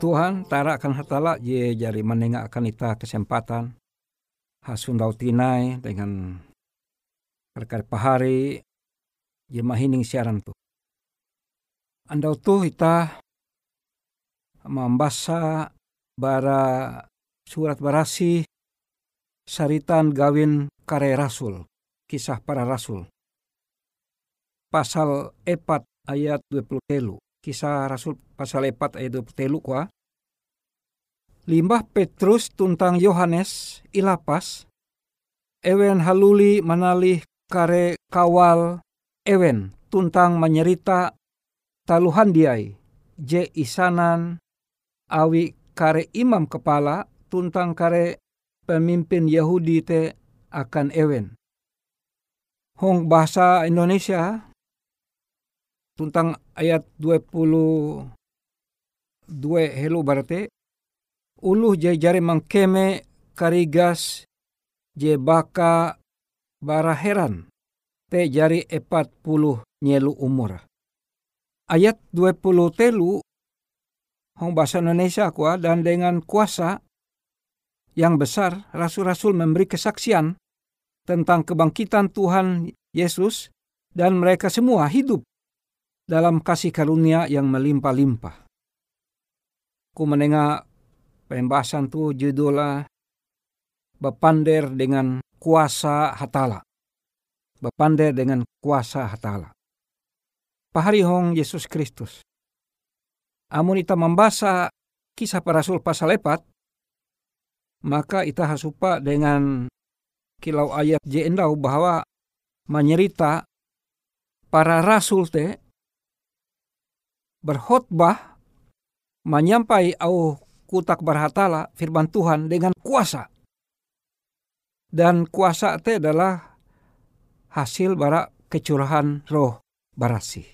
Tuhan, tara akan hatala je jari menengah akan ita kesempatan hasundau tinai dengan perkara pahari je mahining siaran tu. Andau tu ita membaca bara surat barasi saritan gawin kare rasul, kisah para rasul. Pasal 4 ayat 20 telu. Kisah Rasul pasal 4 ayat 20 telu kuah. Limbah Petrus tuntang Yohanes ilapas. Ewen haluli manalih kare kawal ewen tuntang menyerita taluhan diai. Je isanan awi kare imam kepala tuntang kare pemimpin Yahudi te akan ewen. Hong bahasa Indonesia tentang ayat 22 helu berarti uluh je jari mangkeme karigas je baka bara heran te jari epat puluh nyelu umur. Ayat 20 telu Hong bahasa Indonesia kuah dan dengan kuasa yang besar rasul-rasul memberi kesaksian tentang kebangkitan Tuhan Yesus dan mereka semua hidup dalam kasih karunia yang melimpah-limpah. Ku menengah pembahasan tu judulnya Bepander dengan kuasa hatala. Bepander dengan kuasa hatala. Pahari hong Yesus Kristus. Amun ita membaca kisah para rasul pasal lepat, maka ita hasupa dengan kilau ayat jendau bahwa menyerita para rasul te berkhotbah menyampai au kutak berhatala firman Tuhan dengan kuasa. Dan kuasa itu adalah hasil bara kecurahan roh barasi.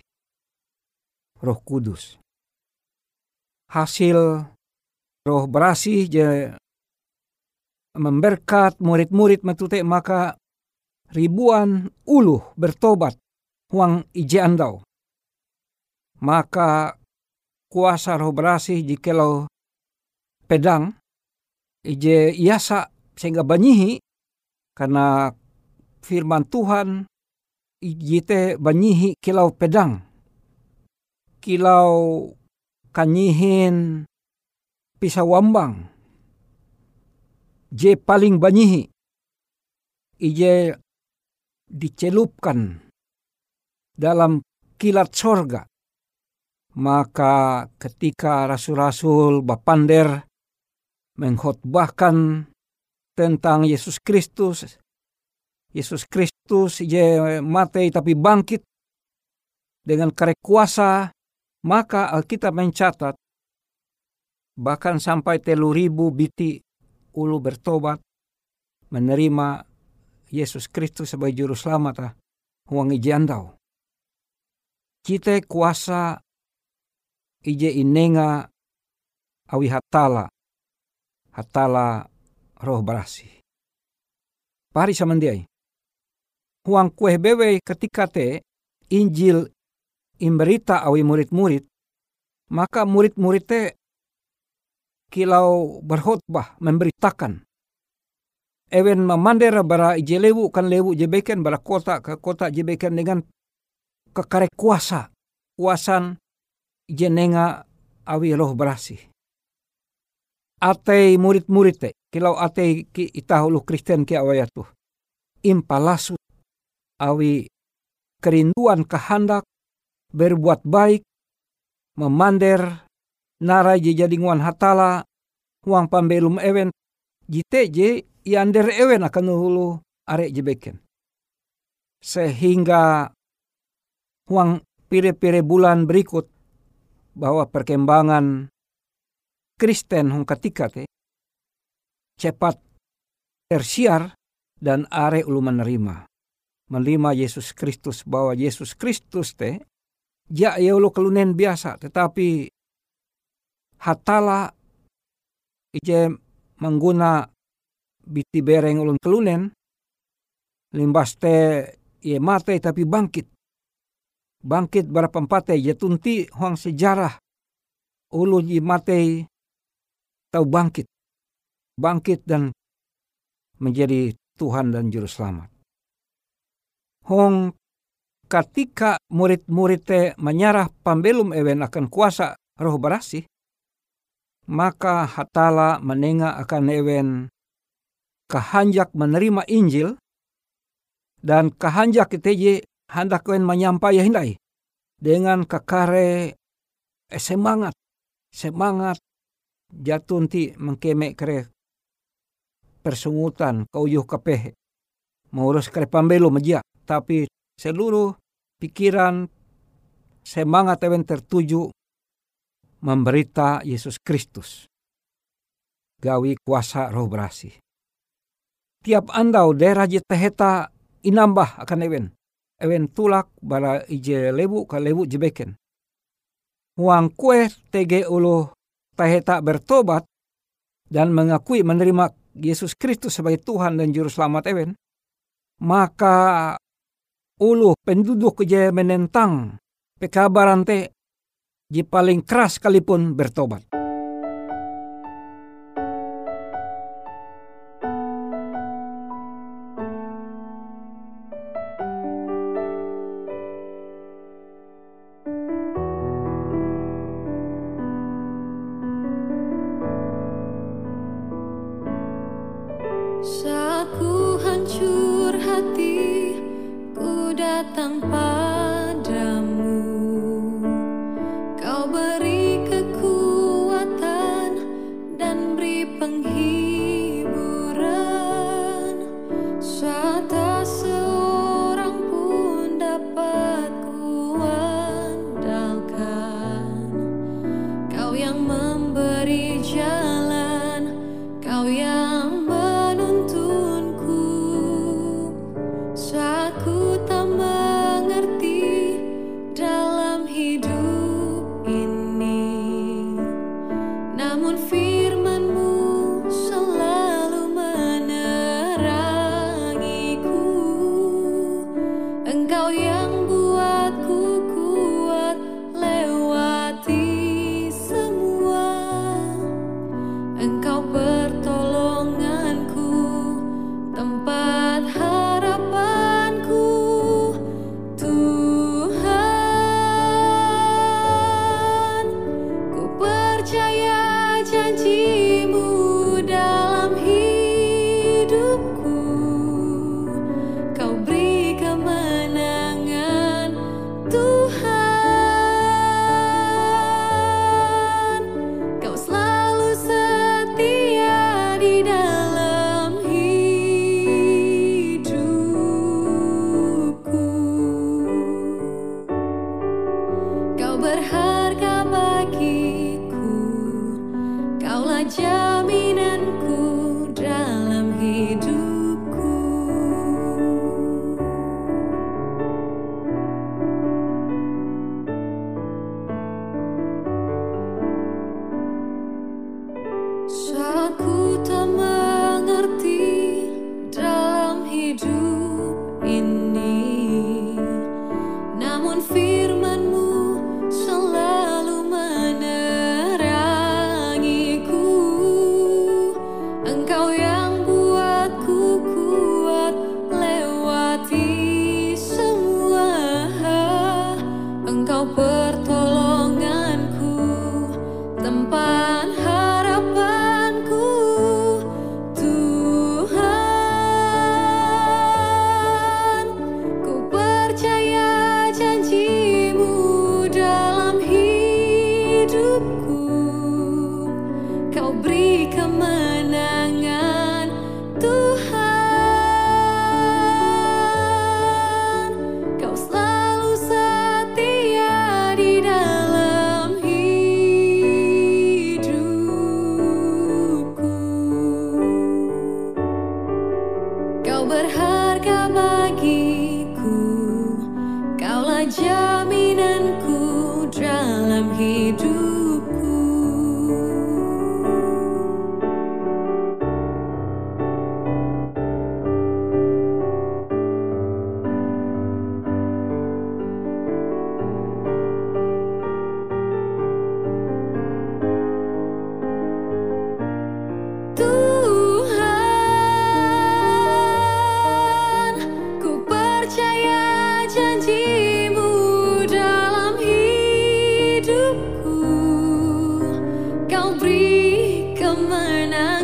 Roh kudus. Hasil roh barasi je memberkat murid-murid metute maka ribuan uluh bertobat huang ije andau maka kuasa roh berasih jikalau pedang ije iasa sehingga banyihi karena firman Tuhan ijite banyihi kilau pedang. Kilau kanyihin pisau wambang je paling banyihi ije dicelupkan dalam kilat sorga maka ketika rasul-rasul bapander mengkhotbahkan tentang Yesus Kristus, Yesus Kristus ye mati tapi bangkit dengan karek kuasa, maka Alkitab mencatat bahkan sampai telu ribu biti ulu bertobat menerima Yesus Kristus sebagai juru selamat ijandau. Kita kuasa ije inenga awi hatala hatala roh barasi. Pari samandiai. Huang kue bewe ketika te Injil imberita awi murid-murid, maka murid-murid te kilau berkhotbah memberitakan. Ewen memandera bara ije lewu kan lewu jebeken bara kota ke kota jebeken dengan kekarek kuasa. Kuasan jenenga awi roh berasi. Atei murid-murid te, kilau atei ki itahulu Kristen ki awayatu. Impalasu awi kerinduan kehendak berbuat baik, memander narai je jadi nguan hatala, huang pambelum ewen, jite je iander ewen akan hulu arek jebeken. Sehingga huang pire-pire bulan berikut bahwa perkembangan Kristen hong ketika te cepat tersiar dan are ulu menerima. Menerima Yesus Kristus bahwa Yesus Kristus te ja ya ulu kelunen biasa tetapi hatala ije mengguna biti bereng ulun kelunen limbas te ye mate tapi bangkit bangkit berapa empate ya tunti huang sejarah ulu matei tau bangkit. Bangkit dan menjadi Tuhan dan Juru Selamat. Hong ketika murid-murid te menyarah pambelum ewen akan kuasa roh berasih, maka hatala menengah akan ewen kehanjak menerima Injil dan kehanjak iteje hendak ewen menyampai hindai dengan kekare eh, semangat semangat jatunti mengkemek kere persungutan kauyuh kapeh mengurus kare pambelum aja tapi seluruh pikiran semangat ewen tertuju memberita Yesus Kristus. Gawi kuasa roh berasi. Tiap andau daerah teheta inambah akan ewen. Ewen tulak bala ije lebu ka lebu jebeken. Huang kue tege ulu teheta bertobat dan mengakui menerima Yesus Kristus sebagai Tuhan dan Juru Selamat ewen. Maka ulu penduduk je menentang pekabaran te ji paling keras sekalipun bertobat. 灯 summer night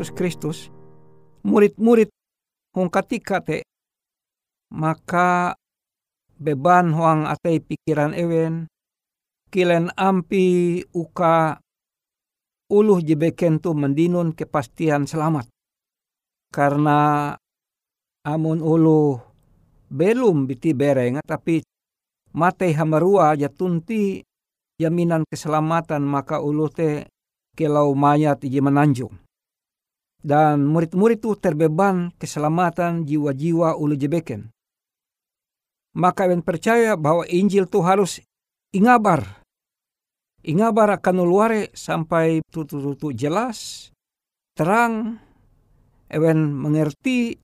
Yesus Kristus, murid-murid huang katika te, maka beban huang atei pikiran ewen, kilen ampi uka uluh jebeken tu mendinun kepastian selamat. Karena amun uluh belum biti bereng tapi mate hamarua jatunti jaminan keselamatan maka ulu te kelau mayat iji menanjung. Dan murid-murid itu terbeban keselamatan jiwa-jiwa ulu jebeken. Maka yang percaya bahwa Injil itu harus ingabar. Ingabar akan uluare sampai tutu-tutu jelas, terang, ewen mengerti,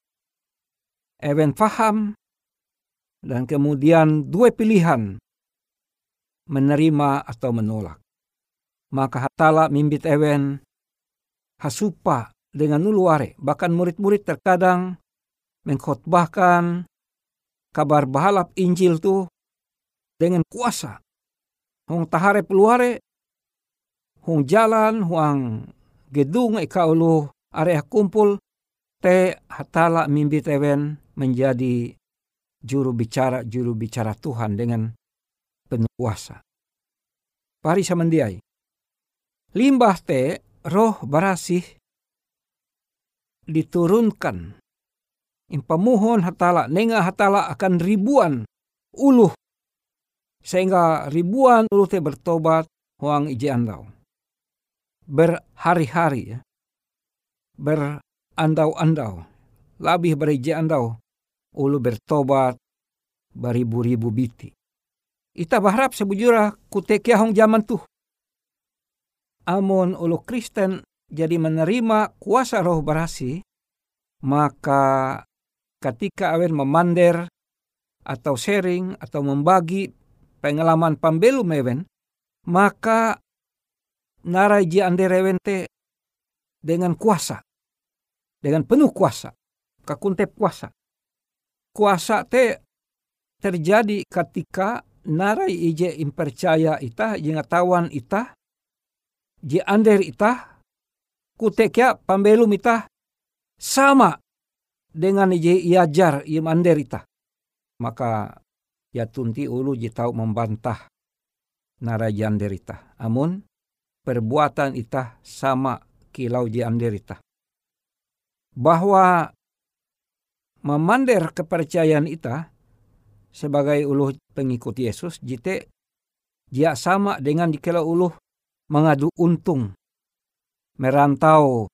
ewen faham, dan kemudian dua pilihan, menerima atau menolak maka hatala mimbit ewen hasupa dengan nuluare. Bahkan murid-murid terkadang mengkhotbahkan kabar bahalap Injil tu dengan kuasa. Hong tahare peluare, hong jalan, huang gedung ika ulu area kumpul, te hatala mimbit ewen menjadi juru bicara juru bicara Tuhan dengan penuh kuasa. Pari samandiai. Limbah te roh barasih diturunkan. Impamuhon hatala, nenga hatala akan ribuan uluh. Sehingga ribuan uluh te bertobat huang ije andau. Berhari-hari ya. Berandau-andau. Labih berije andau. Ulu bertobat beribu-ribu biti. Ita berharap sebujurah kutekia hong zaman tuh amun ulu Kristen jadi menerima kuasa roh berasi, maka ketika awen memander atau sharing atau membagi pengalaman pambelu mewen, maka narai ji anderewen te dengan kuasa, dengan penuh kuasa, kakuntep kuasa. Kuasa te terjadi ketika narai ije impercaya ita, jengatawan ita, ji ander ita kutekya pambelum ita sama dengan je iajar ita. Maka ya tunti ulu ji tahu membantah narajan derita. Amun perbuatan ita sama kilau ji ita. Bahwa memander kepercayaan ita sebagai ulu pengikut Yesus jite dia sama dengan dikela ulu mengadu untung. Merantau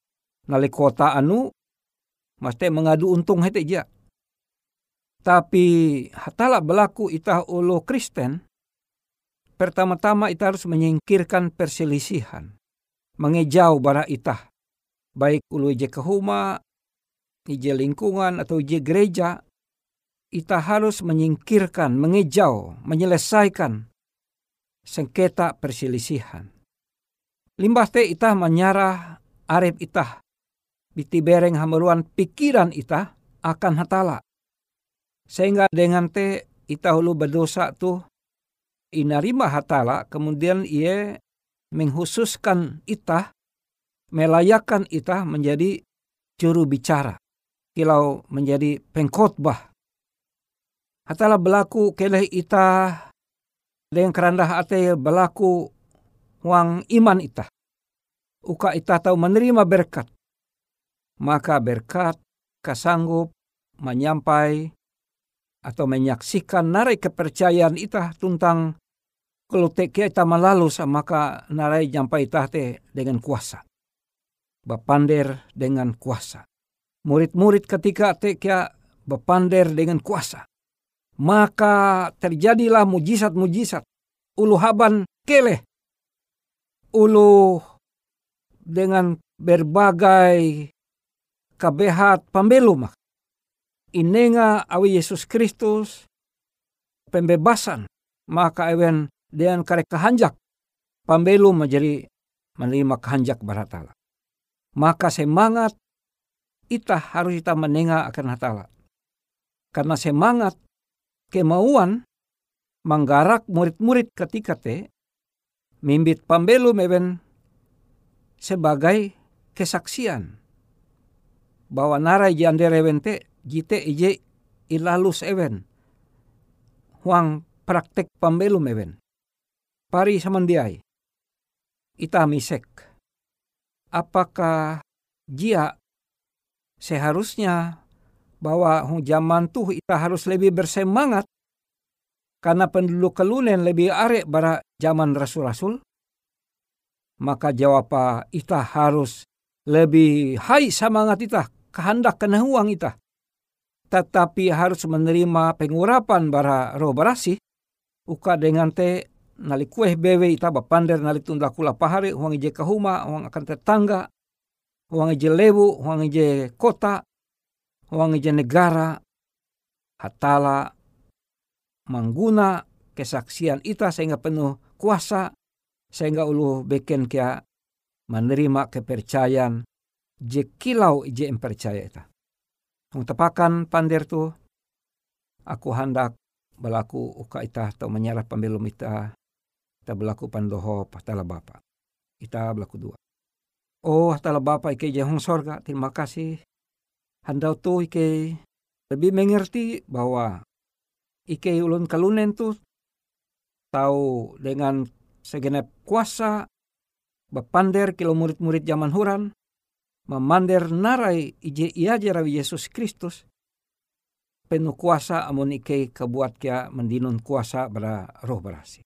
nali kota anu, mesti mengadu untung hete ja. Tapi hatala berlaku itah ulo Kristen, pertama-tama itah harus menyingkirkan perselisihan. Mengejau bara itah. Baik ulu ije kehuma, ije lingkungan atau ije gereja, kita harus menyingkirkan, mengejau, menyelesaikan sengketa perselisihan. Limbah te itah menyarah arep itah. Biti bereng hameluan pikiran itah akan hatala. Sehingga dengan te itah hulu berdosa tu inarima hatala kemudian ia menghususkan itah melayakan itah menjadi juru bicara kilau menjadi pengkhotbah hatala berlaku keleh itah dengan kerendah hati berlaku wang iman ita. Uka ita tahu menerima berkat. Maka berkat kasanggup menyampai atau menyaksikan narai kepercayaan ita tentang kalau tekia ita malalu maka narai nyampai ita te dengan kuasa. Bapander dengan kuasa. Murid-murid ketika tekia bapander dengan kuasa. Maka terjadilah mujizat-mujizat. Ulu haban keleh ulu dengan berbagai kebehat pembelum. Inenga awi Yesus Kristus pembebasan maka ewen dengan karek kehanjak pembelum menjadi menerima kehanjak baratala. Maka semangat kita harus kita menengah akan hatala. Karena semangat kemauan menggarak murid-murid ketika te mimbit pambelu meben sebagai kesaksian. Bahwa narai jandere wente jite ije ilalus ewen huang praktek pambelu meben pari samandiai. Ita misek. Apakah jia seharusnya bahwa zaman tuh kita harus lebih bersemangat karena penduduk kelunen lebih arek bara zaman rasul-rasul maka jawab kita harus lebih hai semangat kita kehendak kena uang kita tetapi harus menerima pengurapan bara roh barasi uka dengan te nali kueh bewe ita bapander nali tunda kula pahari uang ije kahuma uang akan tetangga uang ije lewu uang ije kota uang ije negara hatala mengguna kesaksian ita sehingga penuh kuasa sehingga ulu beken kia menerima kepercayaan je kilau je percaya ita. Tung tepakan pandir tu aku hendak berlaku uka ita atau menyerah pembelum ita kita berlaku pandoho patala bapa. Ita berlaku dua. Oh patala bapa ike jahong sorga terima kasih. Handau tu ike lebih mengerti bahwa ike ulun kalunen tu tahu dengan segenap kuasa bapander kilo murid-murid zaman huran memander narai ije ia jarawi Yesus Kristus penuh kuasa amun ike kebuat kia mendinun kuasa pada roh berasi.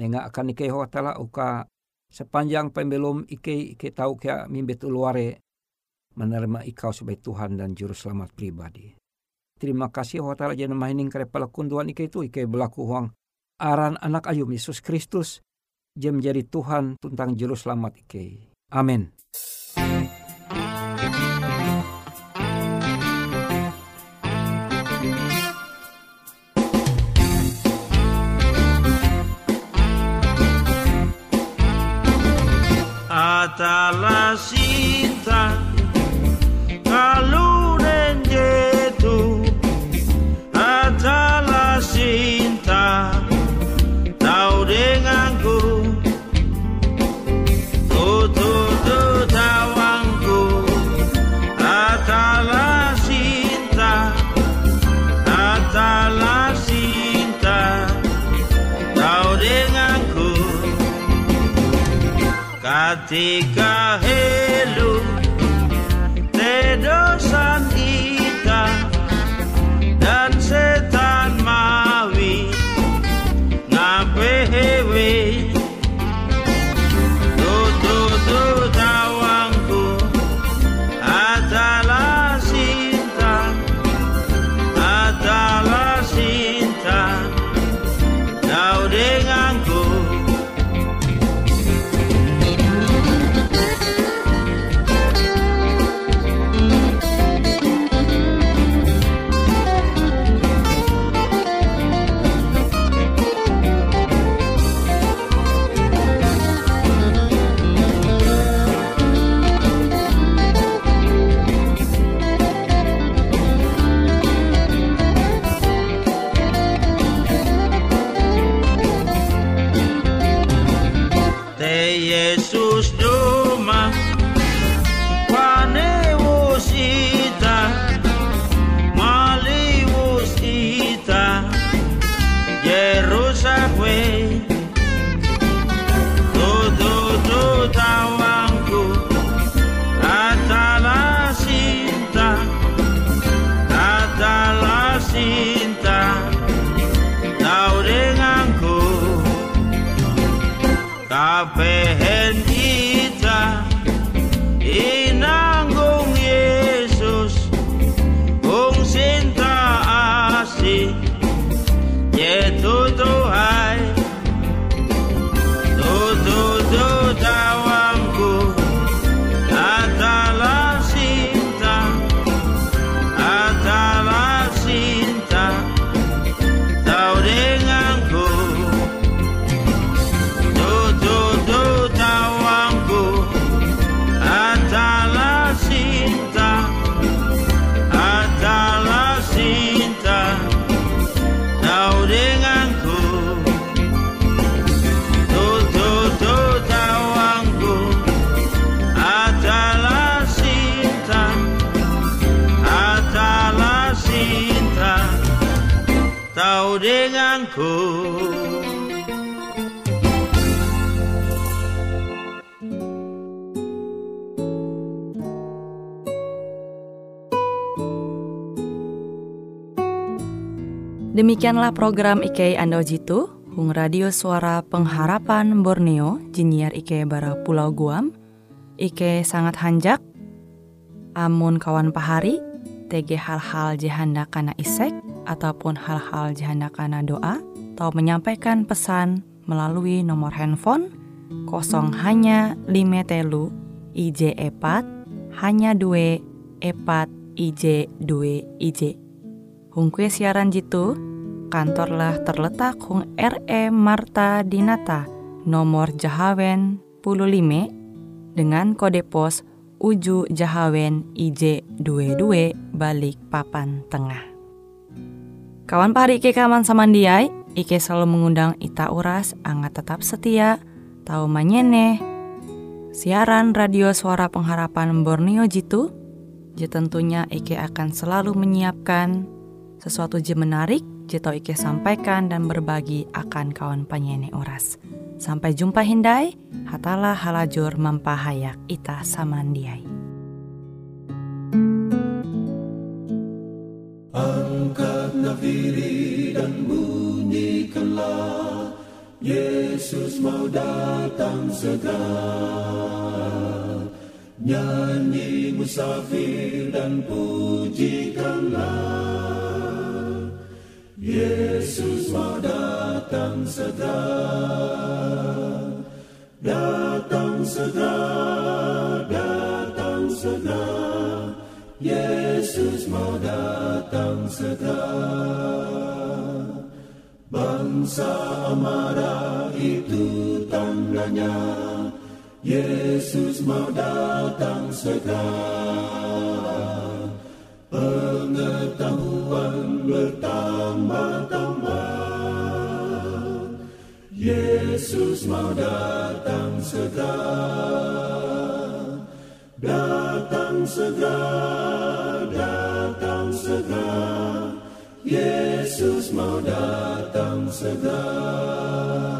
Nenga akan ike tala uka sepanjang pembelum ike ike tahu kia mimbet uluare menerima ikau sebagai Tuhan dan Juru Selamat pribadi. Terima kasih hotala jana mahining kare palakunduan ike itu ike berlaku huang aran anak ayum Yesus Kristus jam menjadi Tuhan tentang juru selamat ike. Amin. my face. Kau denganku. Demikianlah program IK Ando Jitu, Hung Radio Suara Pengharapan Borneo, Jinnyar IK Bara Pulau Guam, IK sangat hanjak, amun kawan pahari, TG hal-hal jihanda kana isek, ataupun hal-hal jihanda kana doa, atau menyampaikan pesan melalui nomor handphone kosong hanya lima telu IJ epat hanya dua epat IJ dua IJ. Hung kue siaran jitu, kantorlah terletak Hung RE Marta Dinata, nomor Jahawen 15 dengan kode pos Uju Jahawen IJ22 balik papan tengah. Kawan pari Ike kaman samandiai, Ike selalu mengundang Ita Uras, angga tetap setia, tahu manyene, siaran radio suara pengharapan Borneo Jitu, je tentunya Ike akan selalu menyiapkan sesuatu je menarik Jito Ike sampaikan dan berbagi akan kawan penyanyi oras. Sampai jumpa Hindai, hatalah halajur mempahayak ita samandiai. Angkat nafiri dan bunyikanlah Yesus mau datang segera Nyanyi musafir dan pujikanlah Yesus mau datang segera, datang segera, datang segera. Yesus mau datang segera. Bangsa amarah itu tandanya, Yesus mau datang segera pengetahuan bertambah-tambah. Yesus mau datang segera, datang segera, Yesus mau datang segera.